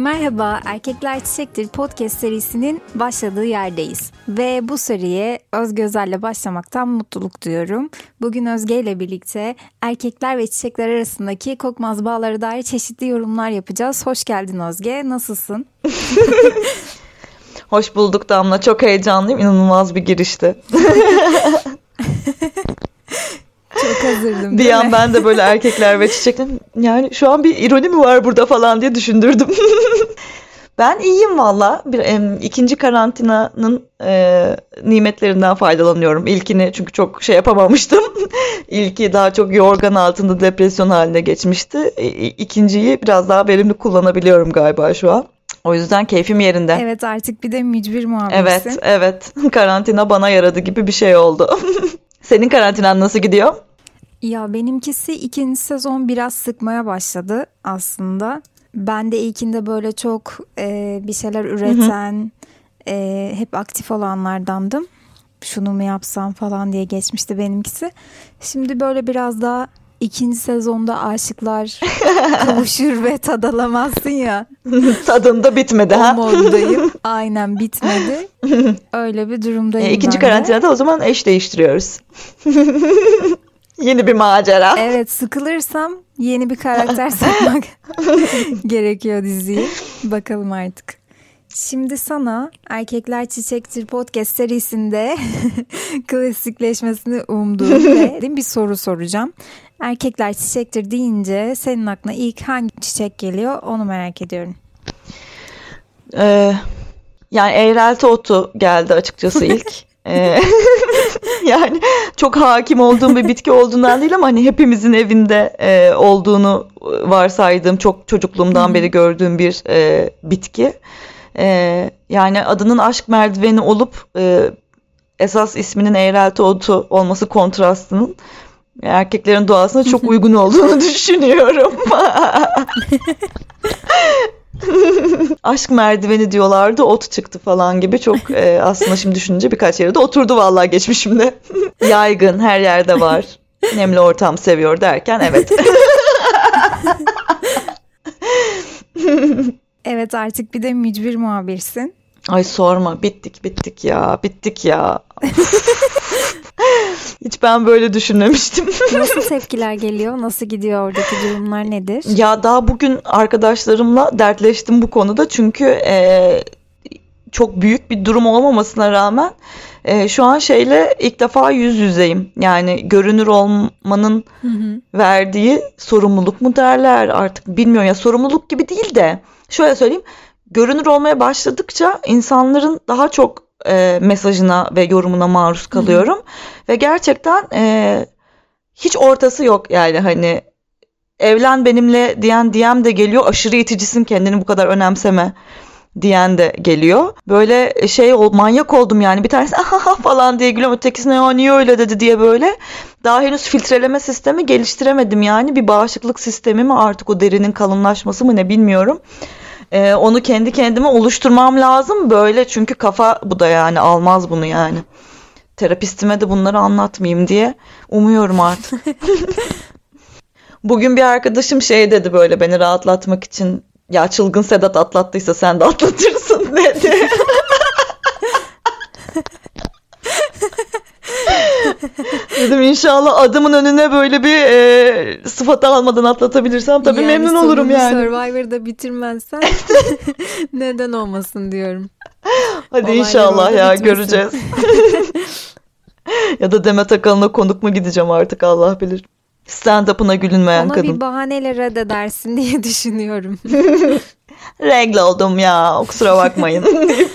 Merhaba, Erkekler Çiçektir podcast serisinin başladığı yerdeyiz. Ve bu seriye Özge Özel'le başlamaktan mutluluk duyuyorum. Bugün Özge ile birlikte erkekler ve çiçekler arasındaki kokmaz bağlara dair çeşitli yorumlar yapacağız. Hoş geldin Özge, nasılsın? Hoş bulduk Damla, çok heyecanlıyım. İnanılmaz bir girişti. Çok hazırdım. Bir an ben de böyle erkekler ve çiçekler yani şu an bir ironi mi var burada falan diye düşündürdüm. ben iyiyim valla. Bir, em, ikinci karantinanın e, nimetlerinden faydalanıyorum. İlkini çünkü çok şey yapamamıştım. İlki daha çok yorgan altında depresyon haline geçmişti. E, ikinciyi biraz daha verimli kullanabiliyorum galiba şu an. O yüzden keyfim yerinde. Evet artık bir de mücbir muhabirsin. Evet, evet. Karantina bana yaradı gibi bir şey oldu. Senin karantinan nasıl gidiyor? Ya benimkisi ikinci sezon biraz sıkmaya başladı aslında. Ben de ilkinde böyle çok e, bir şeyler üreten, e, hep aktif olanlardandım. Şunu mu yapsam falan diye geçmişti benimkisi. Şimdi böyle biraz daha ikinci sezonda aşıklar kavuşur ve tadalamazsın ya. Tadında bitmedi O ha. moddayım. Aynen bitmedi. Öyle bir durumdayım E, ikinci karantinada o zaman eş değiştiriyoruz. Yeni bir macera. Evet sıkılırsam yeni bir karakter satmak gerekiyor diziyi. Bakalım artık. Şimdi sana Erkekler Çiçektir podcast serisinde klasikleşmesini umduğum ve bir soru soracağım. Erkekler çiçektir deyince senin aklına ilk hangi çiçek geliyor onu merak ediyorum. Ee, yani eğrelti otu geldi açıkçası ilk. Ee, yani çok hakim olduğum bir bitki olduğundan değil ama hani hepimizin evinde e, olduğunu varsaydığım çok çocukluğumdan beri gördüğüm bir e, bitki. E, yani adının aşk merdiveni olup e, esas isminin eğrelti otu olması kontrastının erkeklerin doğasına çok uygun olduğunu düşünüyorum. Aşk merdiveni diyorlardı ot çıktı falan gibi çok e, aslında şimdi düşününce birkaç yere de oturdu vallahi geçmişimde. Yaygın her yerde var. Nemli ortam seviyor derken evet. Evet artık bir de mücbir muhabirsin. Ay sorma bittik bittik ya bittik ya. Hiç ben böyle düşünmemiştim. Nasıl tepkiler geliyor? Nasıl gidiyor oradaki durumlar nedir? Ya daha bugün arkadaşlarımla dertleştim bu konuda çünkü e, çok büyük bir durum olmamasına rağmen e, şu an şeyle ilk defa yüz yüzeyim. Yani görünür olmanın Hı hı. verdiği sorumluluk mu derler artık bilmiyorum ya sorumluluk gibi değil de şöyle söyleyeyim görünür olmaya başladıkça insanların daha çok e, mesajına ve yorumuna maruz kalıyorum. Ve gerçekten e, hiç ortası yok yani hani evlen benimle diyen DM de geliyor aşırı iticisin kendini bu kadar önemseme diyen de geliyor. Böyle şey ol, manyak oldum yani bir tanesi ahaha falan diye gülüyorum ötekisine ya niye öyle dedi diye böyle. Daha henüz filtreleme sistemi geliştiremedim yani bir bağışıklık sistemi mi artık o derinin kalınlaşması mı ne bilmiyorum. Ee, onu kendi kendime oluşturmam lazım böyle çünkü kafa bu da yani almaz bunu yani. Terapistime de bunları anlatmayayım diye umuyorum artık. Bugün bir arkadaşım şey dedi böyle beni rahatlatmak için ya çılgın Sedat atlattıysa sen de atlatırsın dedi. Dedim inşallah adımın önüne böyle bir e, sıfat almadan atlatabilirsem tabii Yani memnun olurum yani. Survivor'da bitirmezsen neden olmasın diyorum. Hadi Olaylar inşallah ya bitmesin. göreceğiz. ya da Demet Akalın'a konuk mu gideceğim artık Allah bilir. Stand-up'ına gülünmeyen Ona kadın. bir bahaneyle reddedersin diye düşünüyorum. Regl oldum ya kusura bakmayın.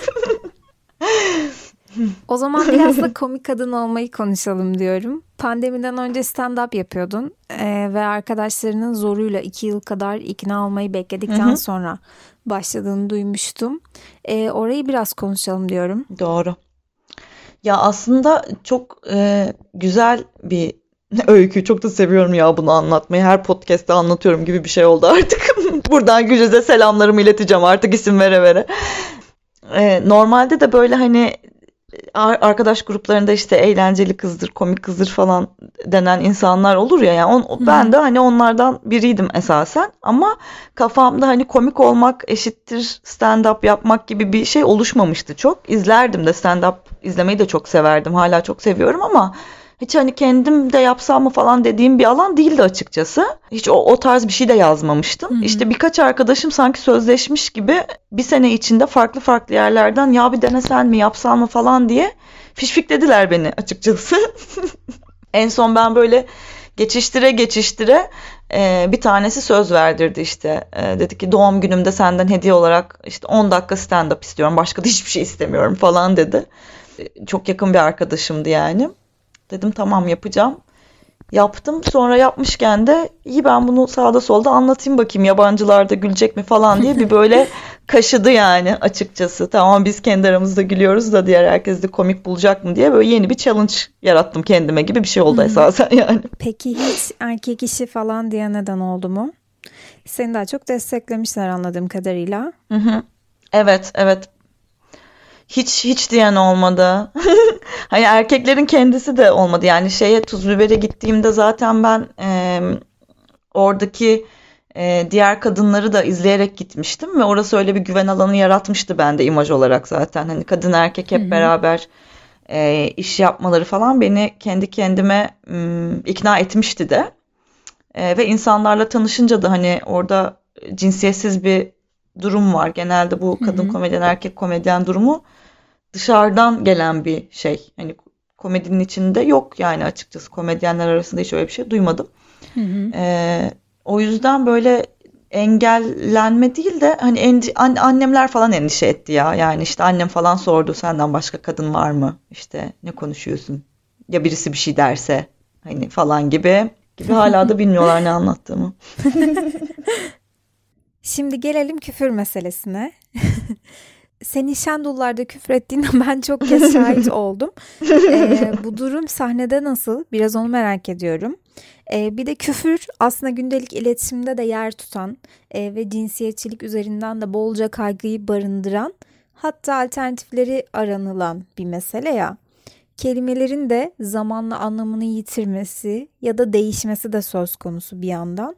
O zaman biraz da komik kadın olmayı konuşalım diyorum. Pandemiden önce stand-up yapıyordun Ee, ve arkadaşlarının zoruyla iki yıl kadar ikna olmayı bekledikten sonra başladığını duymuştum. Ee, orayı biraz konuşalım diyorum. Doğru. Ya aslında çok e, güzel bir öykü. Çok da seviyorum ya bunu anlatmayı. Her podcast'te anlatıyorum gibi bir şey oldu artık. Buradan Gülüz'e selamlarımı ileteceğim artık isim vere vere. E, normalde de böyle hani arkadaş gruplarında işte eğlenceli kızdır, komik kızdır falan denen insanlar olur ya. Yani on, ben de hani onlardan biriydim esasen. Ama kafamda hani komik olmak eşittir stand up yapmak gibi bir şey oluşmamıştı çok. İzlerdim de stand up izlemeyi de çok severdim. Hala çok seviyorum ama hiç hani kendim de yapsam mı falan dediğim bir alan değildi açıkçası. Hiç o, o tarz bir şey de yazmamıştım. Hı hı. İşte birkaç arkadaşım sanki sözleşmiş gibi bir sene içinde farklı farklı yerlerden ya bir denesen mi yapsan mı falan diye fişfiklediler beni açıkçası. en son ben böyle geçiştire geçiştire e, bir tanesi söz verdirdi işte. E, dedi ki doğum günümde senden hediye olarak işte 10 dakika stand up istiyorum. Başka da hiçbir şey istemiyorum falan dedi. E, çok yakın bir arkadaşımdı yani. Dedim tamam yapacağım. Yaptım. Sonra yapmışken de iyi ben bunu sağda solda anlatayım bakayım yabancılar da gülecek mi falan diye bir böyle kaşıdı yani açıkçası. Tamam biz kendi aramızda gülüyoruz da diğer herkes de komik bulacak mı diye böyle yeni bir challenge yarattım kendime gibi bir şey oldu hmm. esasen yani. Peki hiç erkek işi falan diye neden oldu mu? Seni daha çok desteklemişler anladığım kadarıyla. Hı hı. Evet evet hiç hiç diyen olmadı. hani erkeklerin kendisi de olmadı. Yani şeye tuz bibere gittiğimde zaten ben e, oradaki e, diğer kadınları da izleyerek gitmiştim ve orası öyle bir güven alanı yaratmıştı bende imaj olarak zaten. Hani kadın erkek hep Hı-hı. beraber e, iş yapmaları falan beni kendi kendime m, ikna etmişti de. E, ve insanlarla tanışınca da hani orada cinsiyetsiz bir durum var. Genelde bu kadın Hı-hı. komedyen erkek komedyen durumu dışarıdan gelen bir şey. Hani komedinin içinde yok yani açıkçası komedyenler arasında hiç öyle bir şey duymadım. Hı hı. Ee, o yüzden böyle engellenme değil de hani endi, an, annemler falan endişe etti ya. Yani işte annem falan sordu senden başka kadın var mı? İşte ne konuşuyorsun? Ya birisi bir şey derse hani falan gibi gibi hala da bilmiyorlar ne anlattığımı. Şimdi gelelim küfür meselesine. senin Şendullar'da küfür ettiğine ben çok kez şahit oldum. Ee, bu durum sahnede nasıl? Biraz onu merak ediyorum. Ee, bir de küfür aslında gündelik iletişimde de yer tutan e, ve cinsiyetçilik üzerinden de bolca kaygıyı barındıran hatta alternatifleri aranılan bir mesele ya. Kelimelerin de zamanla anlamını yitirmesi ya da değişmesi de söz konusu bir yandan.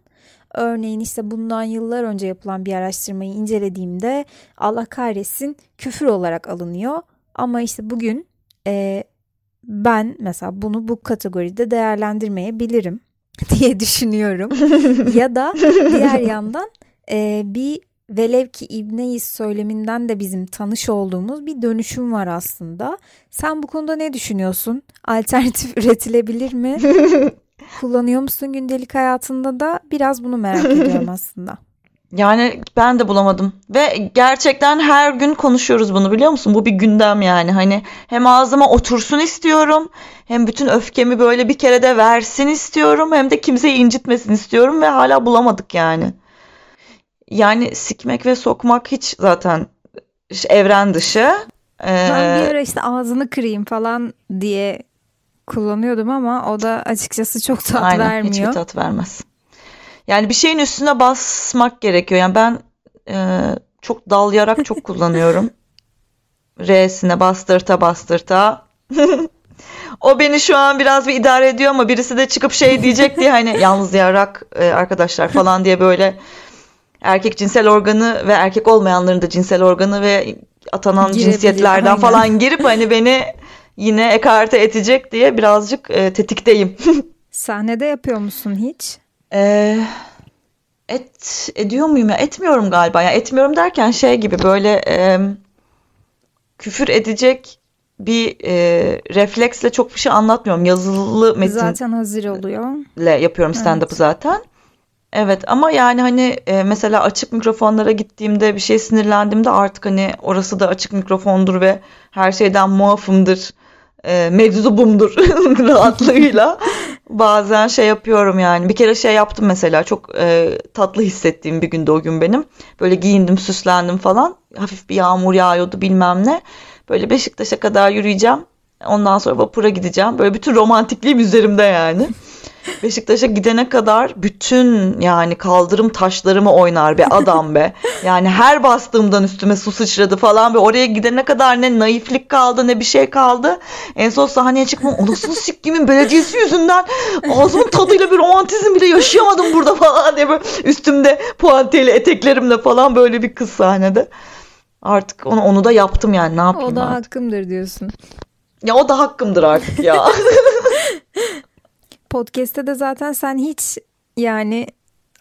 Örneğin işte bundan yıllar önce yapılan bir araştırmayı incelediğimde Allah kahretsin küfür olarak alınıyor. Ama işte bugün e, ben mesela bunu bu kategoride değerlendirmeyebilirim diye düşünüyorum. ya da diğer yandan e, bir velev ki İbneyiz söyleminden de bizim tanış olduğumuz bir dönüşüm var aslında. Sen bu konuda ne düşünüyorsun? Alternatif üretilebilir mi? Kullanıyor musun gündelik hayatında da biraz bunu merak ediyorum aslında. Yani ben de bulamadım ve gerçekten her gün konuşuyoruz bunu biliyor musun? Bu bir gündem yani hani hem ağzıma otursun istiyorum hem bütün öfkemi böyle bir kere de versin istiyorum hem de kimseyi incitmesin istiyorum ve hala bulamadık yani. Yani sikmek ve sokmak hiç zaten evren dışı. Ee, ben bir ara işte ağzını kırayım falan diye kullanıyordum ama o da açıkçası çok tat Aynen, vermiyor. Hiçbir tat vermez. Yani bir şeyin üstüne basmak gerekiyor. Yani ben e, çok dalyarak çok kullanıyorum. R'sine bastırta bastırta. o beni şu an biraz bir idare ediyor ama birisi de çıkıp şey diyecek diye hani yalnız yarak e, arkadaşlar falan diye böyle erkek cinsel organı ve erkek olmayanların da cinsel organı ve atanan cinsiyetlerden aynen. falan girip hani beni yine ekarte edecek diye birazcık e, tetikteyim. Sahnede yapıyor musun hiç? Ee, et ediyor muyum ya? Etmiyorum galiba. Ya etmiyorum derken şey gibi böyle e, küfür edecek bir e, refleksle çok bir şey anlatmıyorum. Yazılı metin zaten hazır oluyor. Le yapıyorum stand-up'ı evet. zaten. Evet ama yani hani e, mesela açık mikrofonlara gittiğimde bir şey sinirlendiğimde artık hani orası da açık mikrofondur ve her şeyden muafımdır e, meczubumdur rahatlığıyla. Bazen şey yapıyorum yani. Bir kere şey yaptım mesela çok e, tatlı hissettiğim bir günde o gün benim. Böyle giyindim süslendim falan. Hafif bir yağmur yağıyordu bilmem ne. Böyle Beşiktaş'a kadar yürüyeceğim. Ondan sonra vapura gideceğim. Böyle bütün romantikliğim üzerimde yani Beşiktaş'a gidene kadar bütün yani kaldırım taşlarımı oynar be adam be. Yani her bastığımdan üstüme su sıçradı falan ve oraya gidene kadar ne naiflik kaldı ne bir şey kaldı. En son sahneye çıkmam o nasıl sikkimin belediyesi yüzünden ağzımın tadıyla bir romantizm bile yaşayamadım burada falan diye böyle üstümde puantiyeli eteklerimle falan böyle bir kız sahnede. Artık onu, onu da yaptım yani ne yapayım O da artık. hakkımdır diyorsun. Ya o da hakkımdır artık ya. Podcast'te de zaten sen hiç yani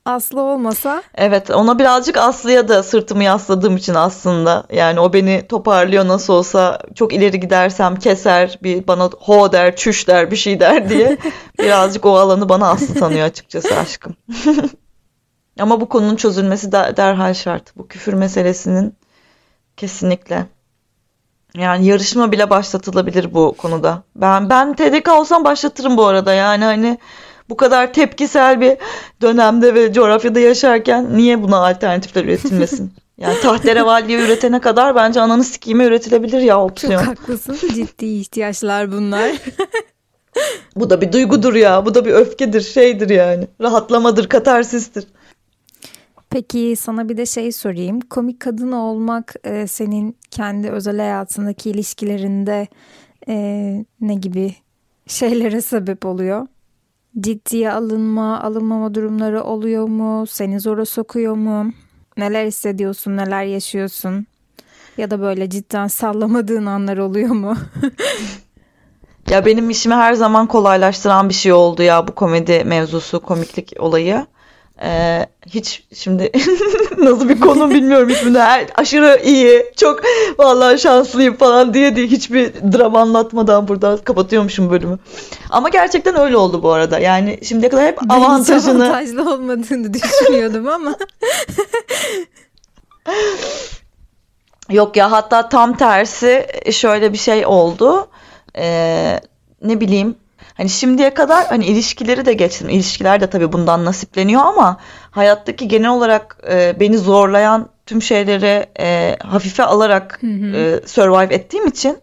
Aslı olmasa Evet ona birazcık Aslı'ya da sırtımı yasladığım için aslında. Yani o beni toparlıyor nasıl olsa çok ileri gidersem keser bir bana ho der çüş der bir şey der diye. birazcık o alanı bana Aslı tanıyor açıkçası aşkım. Ama bu konunun çözülmesi de derhal şart. Bu küfür meselesinin kesinlikle. Yani yarışma bile başlatılabilir bu konuda. Ben ben TDK olsam başlatırım bu arada. Yani hani bu kadar tepkisel bir dönemde ve coğrafyada yaşarken niye buna alternatifler üretilmesin? Yani tahterevalliye üretene kadar bence ananı sikime üretilebilir ya çok opsiyon. haklısın. Ciddi ihtiyaçlar bunlar. Bu da bir duygudur ya. Bu da bir öfkedir, şeydir yani. Rahatlamadır, katarsistir. Peki sana bir de şey sorayım. Komik kadın olmak e, senin kendi özel hayatındaki ilişkilerinde e, ne gibi şeylere sebep oluyor? Ciddiye alınma, alınmama durumları oluyor mu? Seni zora sokuyor mu? Neler hissediyorsun, neler yaşıyorsun? Ya da böyle cidden sallamadığın anlar oluyor mu? Ya benim işimi her zaman kolaylaştıran bir şey oldu ya bu komedi mevzusu, komiklik olayı. Ee, hiç şimdi nasıl bir konu bilmiyorum hiçbirinde her, aşırı iyi çok vallahi şanslıyım falan diye diye hiçbir dram anlatmadan burada kapatıyormuşum bölümü. Ama gerçekten öyle oldu bu arada. Yani şimdiye kadar hep Ben avantajını avantajlı olmadığını düşünüyordum ama. Yok ya hatta tam tersi şöyle bir şey oldu. Ee, ne bileyim hani şimdiye kadar hani ilişkileri de geçtim. İlişkiler de tabii bundan nasipleniyor ama hayattaki genel olarak e, beni zorlayan tüm şeyleri e, hafife alarak Hı hı. e, survive ettiğim için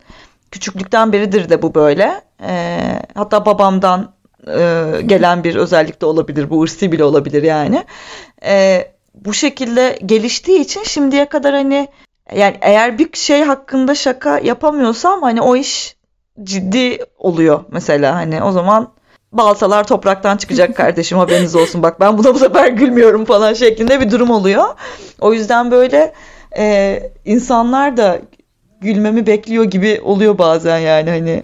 küçüklükten beridir de bu böyle. E, hatta babamdan e, gelen bir özellik de olabilir. Bu ırsi bile olabilir yani. E, bu şekilde geliştiği için şimdiye kadar hani yani eğer bir şey hakkında şaka yapamıyorsam hani o iş ciddi oluyor mesela hani o zaman baltalar topraktan çıkacak kardeşim haberiniz olsun bak ben buna bu sefer gülmüyorum falan şeklinde bir durum oluyor. O yüzden böyle e, insanlar da gülmemi bekliyor gibi oluyor bazen yani hani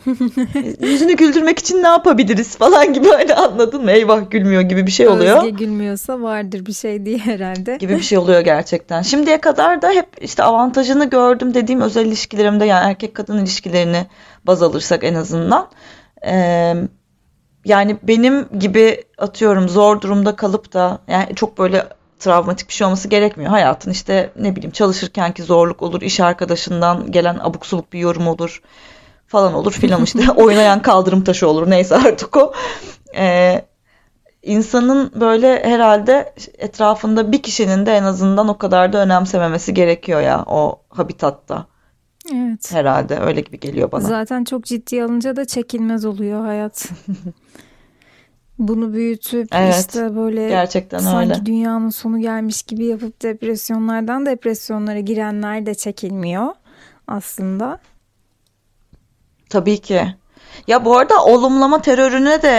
yüzünü güldürmek için ne yapabiliriz falan gibi hani anladın mı? Eyvah gülmüyor gibi bir şey oluyor. Özge gülmüyorsa vardır bir şey diye herhalde. gibi bir şey oluyor gerçekten. Şimdiye kadar da hep işte avantajını gördüm dediğim özel ilişkilerimde yani erkek kadın ilişkilerini baz alırsak en azından. Ee, yani benim gibi atıyorum zor durumda kalıp da yani çok böyle travmatik bir şey olması gerekmiyor. Hayatın işte ne bileyim çalışırkenki zorluk olur, iş arkadaşından gelen abuk subuk bir yorum olur falan olur filan işte oynayan kaldırım taşı olur neyse artık o. Ee, insanın böyle herhalde etrafında bir kişinin de en azından o kadar da önemsememesi gerekiyor ya o habitatta. Evet. Herhalde öyle gibi geliyor bana. Zaten çok ciddi alınca da çekilmez oluyor hayat. Bunu büyütüp Evet, işte böyle Gerçekten sanki öyle. dünyanın sonu gelmiş gibi yapıp depresyonlardan depresyonlara girenler de çekilmiyor aslında. Tabii ki. Ya bu arada olumlama terörüne de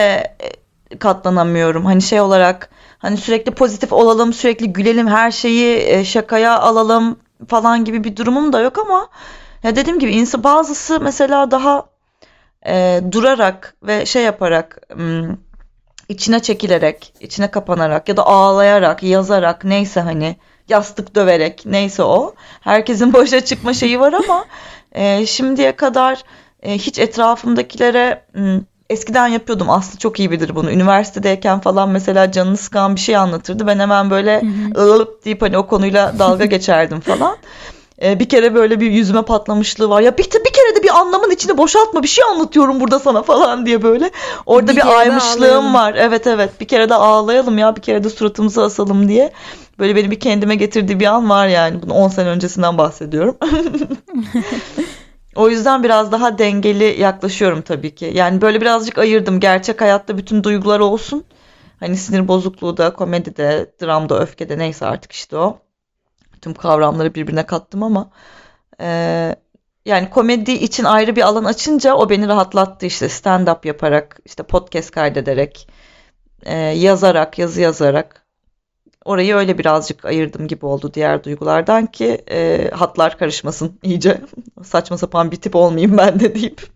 e, katlanamıyorum. Hani şey olarak hani sürekli pozitif olalım, sürekli gülelim, her şeyi e, şakaya alalım falan gibi bir durumum da yok ama ya dediğim gibi insan bazısı mesela daha e, durarak ve şey yaparak içine çekilerek, içine kapanarak ya da ağlayarak, yazarak neyse hani yastık döverek neyse o. Herkesin başa çıkma şeyi var ama e, şimdiye kadar e, hiç etrafımdakilere eskiden yapıyordum. Aslı çok iyi bilir bunu. Üniversitedeyken falan mesela canını sıkan bir şey anlatırdı. Ben hemen böyle ılıp deyip hani o konuyla dalga geçerdim falan. E, bir kere böyle bir yüzüme patlamışlığı var. Ya bir, bir kere de bir anlamın içine boşaltma bir şey anlatıyorum burada sana falan diye böyle. Orada Bir bir, de aymışlığım ağlayalım. var. Evet evet bir kere de ağlayalım ya bir kere de suratımızı asalım diye. Böyle beni bir kendime getirdiği bir an var yani. Bunu 10 sene öncesinden bahsediyorum. O yüzden biraz daha dengeli yaklaşıyorum tabii ki. Yani böyle birazcık ayırdım. Gerçek hayatta bütün duygular olsun. Hani sinir bozukluğu da, komedide, dramda, öfkede neyse artık işte o. Tüm kavramları birbirine kattım ama e, yani komedi için ayrı bir alan açınca o beni rahatlattı işte stand-up yaparak, işte podcast kaydederek, e, yazarak, yazı yazarak orayı öyle birazcık ayırdım gibi oldu diğer duygulardan ki e, hatlar karışmasın iyice. Saçma sapan bir tip olmayayım ben de deyip.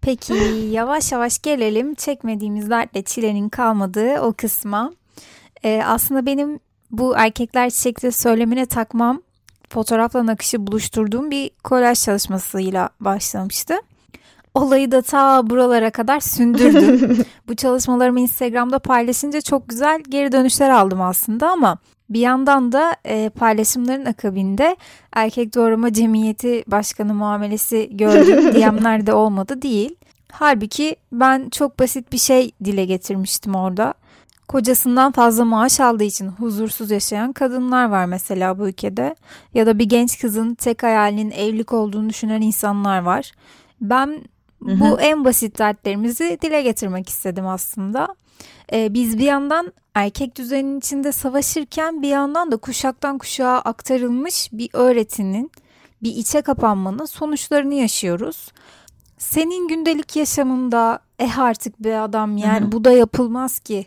Peki yavaş yavaş gelelim çekmediğimiz dertle çilenin kalmadığı o kısma. Ee, aslında benim bu erkekler çiçekleri söylemine takmam fotoğrafla nakışı buluşturduğum bir kolaj çalışmasıyla başlamıştı. Olayı da ta buralara kadar sündürdüm. bu çalışmalarımı Instagram'da paylaşınca çok güzel geri dönüşler aldım aslında ama bir yandan da e, paylaşımların akabinde erkek doğrama cemiyeti başkanı muamelesi gördüğüm DM'ler de olmadı değil. Halbuki ben çok basit bir şey dile getirmiştim orada. Kocasından fazla maaş aldığı için huzursuz yaşayan kadınlar var mesela bu ülkede. Ya da bir genç kızın tek hayalinin evlilik olduğunu düşünen insanlar var. Ben bu en basit dertlerimizi dile getirmek istedim aslında. Ee, biz bir yandan erkek düzeninin içinde savaşırken bir yandan da kuşaktan kuşağa aktarılmış bir öğretinin, bir içe kapanmanın sonuçlarını yaşıyoruz. Senin gündelik yaşamında eh artık bir adam yani Hı-hı. bu da yapılmaz ki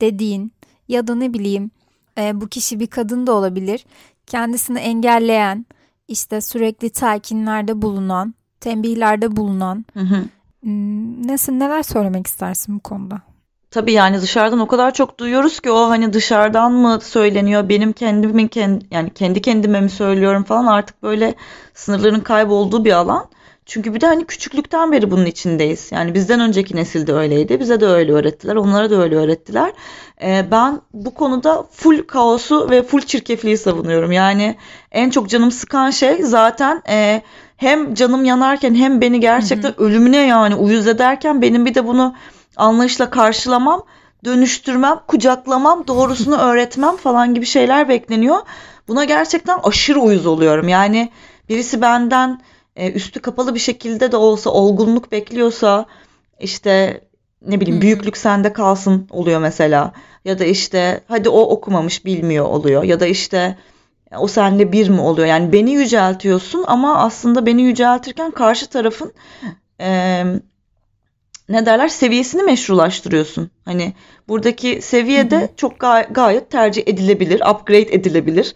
dediğin ya da ne bileyim e, bu kişi bir kadın da olabilir. Kendisini engelleyen, işte sürekli telkinlerde bulunan, tembihlerde bulunan. Hı hı. Hmm, Nasıl neler söylemek istersin bu konuda? Tabii yani dışarıdan o kadar çok duyuyoruz ki o hani dışarıdan mı söyleniyor benim kendimin kendi yani kendi kendime mi söylüyorum falan artık böyle sınırların kaybolduğu bir alan. Çünkü bir de hani küçüklükten beri bunun içindeyiz. Yani bizden önceki nesil de öyleydi. Bize de öyle öğrettiler. Onlara da öyle öğrettiler. Ee, ben bu konuda full kaosu ve full çirkefliği savunuyorum. Yani en çok canım sıkan şey zaten e, hem canım yanarken hem beni gerçekten hı hı. ölümüne yani uyuz ederken benim bir de bunu anlayışla karşılamam, dönüştürmem, kucaklamam, doğrusunu öğretmem falan gibi şeyler bekleniyor. Buna gerçekten aşırı uyuz oluyorum. Yani birisi benden e, üstü kapalı bir şekilde de olsa olgunluk bekliyorsa işte ne bileyim büyüklük sende kalsın oluyor mesela. Ya da işte hadi o okumamış bilmiyor oluyor. Ya da işte o seninle bir mi oluyor? Yani beni yüceltiyorsun ama aslında beni yüceltirken karşı tarafın e, ne derler seviyesini meşrulaştırıyorsun. Hani buradaki seviyede hı hı. çok gay- gayet tercih edilebilir, upgrade edilebilir.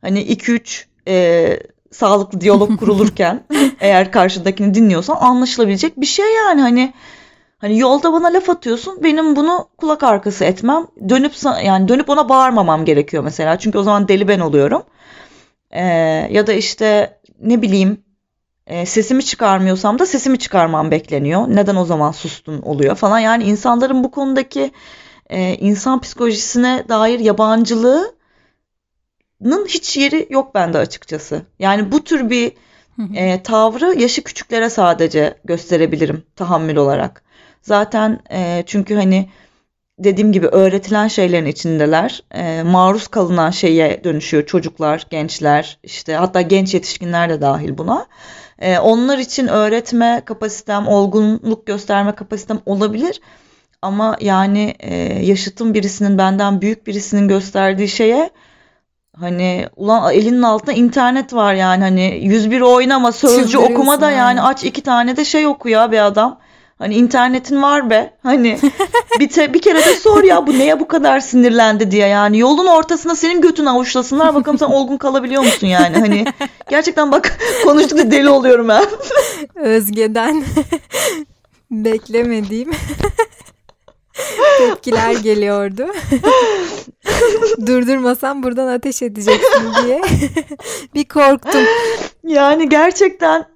Hani 2-3 e, sağlıklı diyalog kurulurken eğer karşıdakini dinliyorsan anlaşılabilecek bir şey yani. Hani hani yolda bana laf atıyorsun benim bunu kulak arkası etmem dönüp yani dönüp ona bağırmamam gerekiyor mesela. Çünkü o zaman deli ben oluyorum. Ee, ya da işte ne bileyim e, sesimi çıkarmıyorsam da sesimi çıkarmam bekleniyor. Neden o zaman sustun oluyor falan. Yani insanların bu konudaki e, insan psikolojisine dair yabancılığı hiç yeri yok bende açıkçası. Yani bu tür bir e, tavrı yaşı küçüklere sadece gösterebilirim tahammül olarak. Zaten e, çünkü hani dediğim gibi öğretilen şeylerin içindeler. E, maruz kalınan şeye dönüşüyor çocuklar, gençler, işte hatta genç yetişkinler de dahil buna. E, onlar için öğretme kapasitem, olgunluk gösterme kapasitem olabilir. Ama yani e, yaşıtım birisinin benden büyük birisinin gösterdiği şeye Hani ulan elinin altında internet var yani hani 101 oynama sözcü okuma da yani. aç iki tane de şey oku ya be adam. Hani internetin var be. Hani bir, te, bir kere de sor ya bu neye bu kadar sinirlendi diye yani. Yolun ortasında senin götünü avuçlasınlar bakalım sen olgun kalabiliyor musun yani. Hani gerçekten bak konuştukça deli oluyorum ben. Özge'den beklemediğim tepkiler geliyordu. Durdurmasam buradan ateş edeceksin diye bir korktum. Yani gerçekten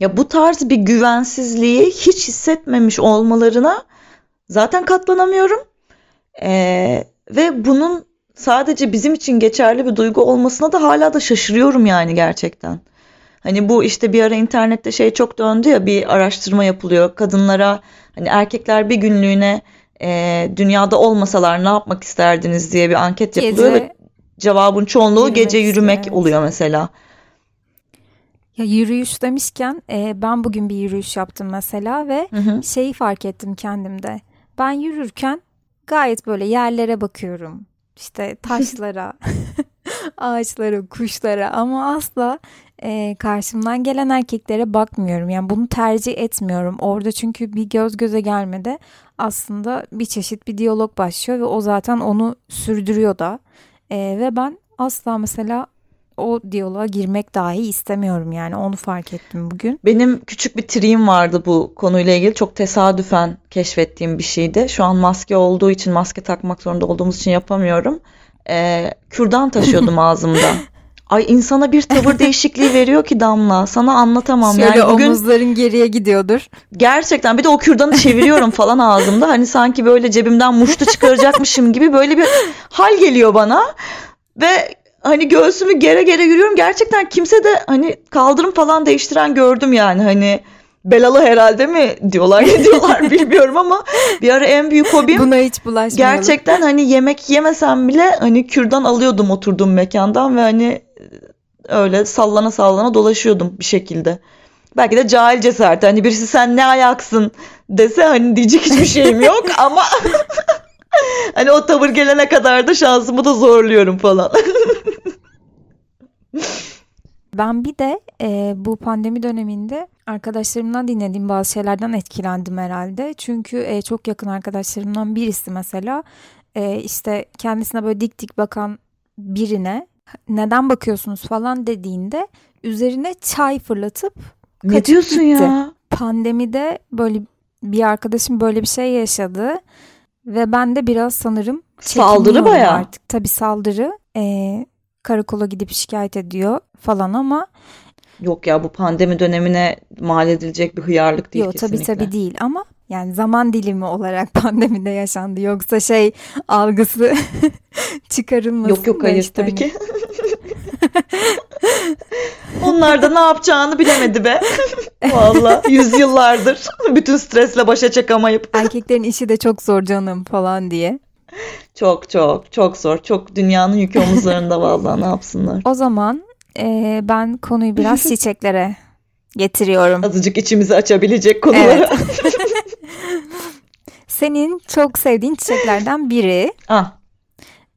ya bu tarz bir güvensizliği hiç hissetmemiş olmalarına zaten katlanamıyorum. Ee, ve bunun sadece bizim için geçerli bir duygu olmasına da hala da şaşırıyorum yani gerçekten. Hani bu işte bir ara internette şey çok döndü ya bir araştırma yapılıyor. Kadınlara hani erkekler bir günlüğüne e, dünyada olmasalar ne yapmak isterdiniz diye bir anket yapılıyor gece ve cevabın çoğunluğu gece yürümek evet. oluyor mesela. Ya yürüyüş demişken e, ben bugün bir yürüyüş yaptım mesela ve Hı hı. şeyi fark ettim kendimde. Ben yürürken gayet böyle yerlere bakıyorum. İşte taşlara, ağaçlara, kuşlara ama asla e, karşımdan gelen erkeklere bakmıyorum. Yani bunu tercih etmiyorum. Orada çünkü bir göz göze gelmede aslında bir çeşit bir diyalog başlıyor ve o zaten onu sürdürüyor da. E, ve ben asla mesela o diyaloğa girmek dahi istemiyorum yani onu fark ettim bugün. Benim küçük bir triğim vardı bu konuyla ilgili. Çok tesadüfen keşfettiğim bir şeydi. Şu an maske olduğu için maske takmak zorunda olduğumuz için yapamıyorum. Ee, kürdan taşıyordum ağzımda. Ay insana bir tavır değişikliği veriyor ki Damla. Sana anlatamam. Şöyle yani bugün omuzların geriye gidiyordur. gerçekten bir de o kürdanı çeviriyorum falan ağzımda. Hani sanki böyle cebimden muştu çıkaracakmışım gibi böyle bir hal geliyor bana. Ve hani göğsümü gere gere yürüyorum. Gerçekten kimse de hani kaldırım falan değiştiren gördüm yani. Hani belalı herhalde mi diyorlar ne diyorlar bilmiyorum ama bir ara en büyük hobim Buna hiç bulaşmayalım. gerçekten hani yemek yemesem bile hani kürdan alıyordum oturduğum mekandan ve hani öyle sallana sallana dolaşıyordum bir şekilde. Belki de cahil cesareti. Hani birisi sen ne ayaksın dese hani diyecek hiçbir şeyim yok ama hani o tavır gelene kadar da şansımı da zorluyorum falan. Ben bir de e, bu pandemi döneminde arkadaşlarımdan dinlediğim bazı şeylerden etkilendim herhalde. Çünkü e, çok yakın arkadaşlarımdan birisi mesela e, işte kendisine böyle dik dik bakan birine neden bakıyorsunuz falan dediğinde üzerine çay fırlatıp Ne diyorsun gitti. ya? Pandemide böyle bir arkadaşım böyle bir şey yaşadı ve ben de biraz sanırım Saldırı bayağı. artık. Tabii saldırı. E, karakola gidip şikayet ediyor falan ama Yok ya bu pandemi dönemine mal edilecek bir hıyarlık değil yok tabii kesinlikle. tabii değil ama yani zaman dilimi olarak pandemide yaşandı. Yoksa şey algısı çıkarılmasın Yok yok hayır işte tabii hani- ki. Onlar da ne yapacağını bilemedi be. Vallahi yüzyıllardır bütün stresle başa çıkamayıp. erkeklerin işi de çok zor canım falan diye. Çok çok çok zor. Çok dünyanın yükü omuzlarında vallahi ne yapsınlar. O zaman e, ben konuyu biraz çiçeklere getiriyorum. Azıcık içimizi açabilecek konulara. Evet. Senin çok sevdiğin çiçeklerden biri. Ah,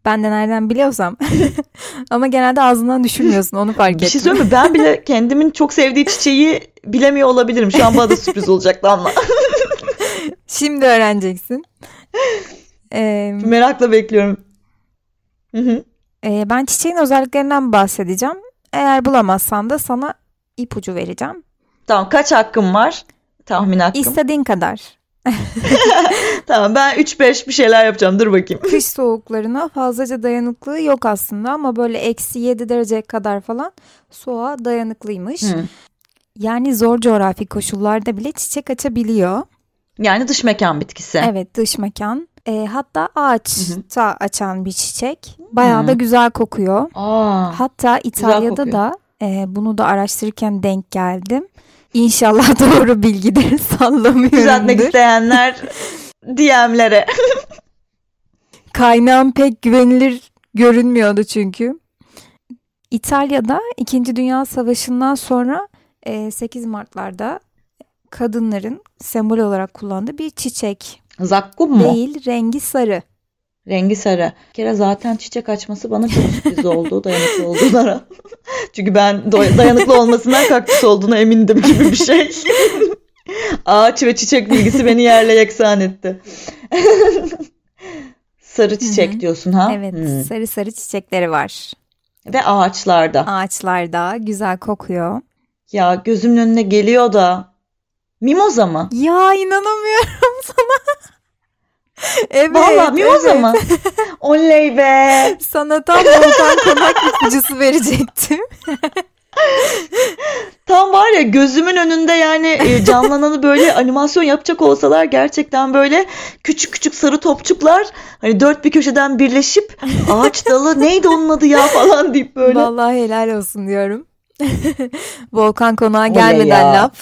Ben de nereden biliyorsam. Ama genelde ağzından düşürmüyorsun onu fark bir şey ettim. söyleyeyim mi? Ben bile kendimin çok sevdiği çiçeği bilemiyor olabilirim. Şu an bana da sürpriz olacak ama. Şimdi öğreneceksin. Ee, Merakla bekliyorum. Hı hı. e, ben çiçeğin özelliklerinden bahsedeceğim. Eğer bulamazsan da sana ipucu vereceğim. Tamam kaç hakkım var? Tahmin hakkım. İstediğin kadar. Tamam ben 3-5 bir şeyler yapacağım. Dur bakayım. Kış soğuklarına fazlaca dayanıklığı yok aslında ama böyle eksi 7 derece kadar falan soğuğa dayanıklıymış. Hı. Yani zor coğrafi koşullarda bile çiçek açabiliyor. Yani dış mekan bitkisi. Evet dış mekan. E, hatta ağaçta açan bir çiçek. Hı. Bayağı da güzel kokuyor. Aa, Hatta İtalya'da kokuyor. da e, bunu da araştırırken denk geldim. İnşallah doğru bilgidir düzeltmek sallamıyorumdur. isteyenler DM'lere. Kaynağım pek güvenilir görünmüyordu çünkü. İtalya'da 2. Dünya Savaşı'ndan sonra e, 8 Mart'larda kadınların sembol olarak kullandığı bir çiçek. Zakkum mu? Değil, rengi sarı. Rengi sarı. Bir kere zaten çiçek açması bana çok sürpriz oldu dayanıklı olduğuna. Çünkü ben dayanıklı olmasından kaktüs olduğuna emindim gibi bir şey. Ağaç ve çiçek bilgisi beni yerle yeksan etti. Sarı çiçek Hı hı. diyorsun ha? Evet, Hmm. sarı sarı çiçekleri var. Ve ağaçlarda. Ağaçlarda güzel kokuyor. Ya gözümün önüne geliyor da. Mimoza mı? Ya inanamıyorum sana. evet. Vallahi mimoza evet. mı? Oley be. Sana tam volkan konak ipucusu verecektim. Tam var ya gözümün önünde yani e, canlananı böyle animasyon yapacak olsalar gerçekten böyle küçük küçük sarı topçuklar hani dört bir köşeden birleşip ağaç dalı neydi onun adı ya falan deyip böyle. Vallahi helal olsun diyorum. Volkan konağa gelmeden laf.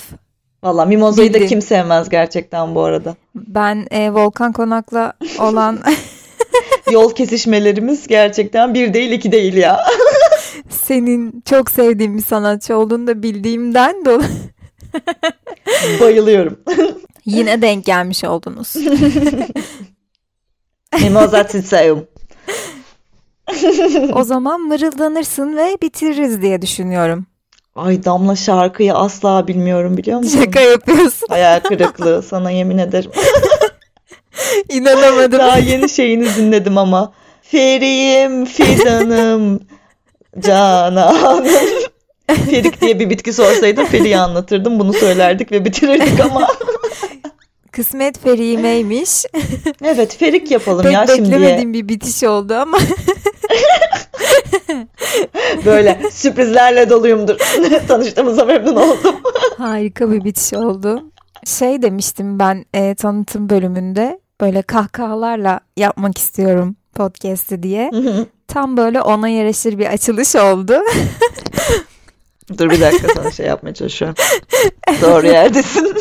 Valla mimozayı da kim sevmez gerçekten bu arada. Ben e, Volkan konakla olan Yol kesişmelerimiz gerçekten bir değil iki değil ya. senin çok sevdiğim bir sanatçı olduğunu da bildiğimden dolayı Bayılıyorum. yine denk gelmiş oldunuz. Mimoza Titseum. o zaman mırıldanırsın ve bitiririz diye düşünüyorum. Ay Damla şarkıyı asla bilmiyorum biliyor musun? Şaka yapıyorsun. Hayal kırıklığı sana yemin ederim. İnanamadım. Daha yeni şeyini dinledim ama. Feriyim fidanım cananım. Ferik diye bir bitki sorsaydın Ferik'i anlatırdım. Bunu söylerdik ve bitirirdik ama. Kısmet Ferime'ymiş. Evet Ferik yapalım Pek ya şimdiye. beklemediğim bir bitiş oldu ama. Böyle sürprizlerle doluyumdur. Tanıştığımıza memnun oldum. Harika bir bitiş oldu. Şey demiştim ben e, tanıtım bölümünde böyle kahkahalarla yapmak istiyorum podcast'i diye. Tam böyle ona yaraşır bir açılış oldu. Dur bir dakika sana şey yapmaya çalışıyorum. Doğru yerdesin.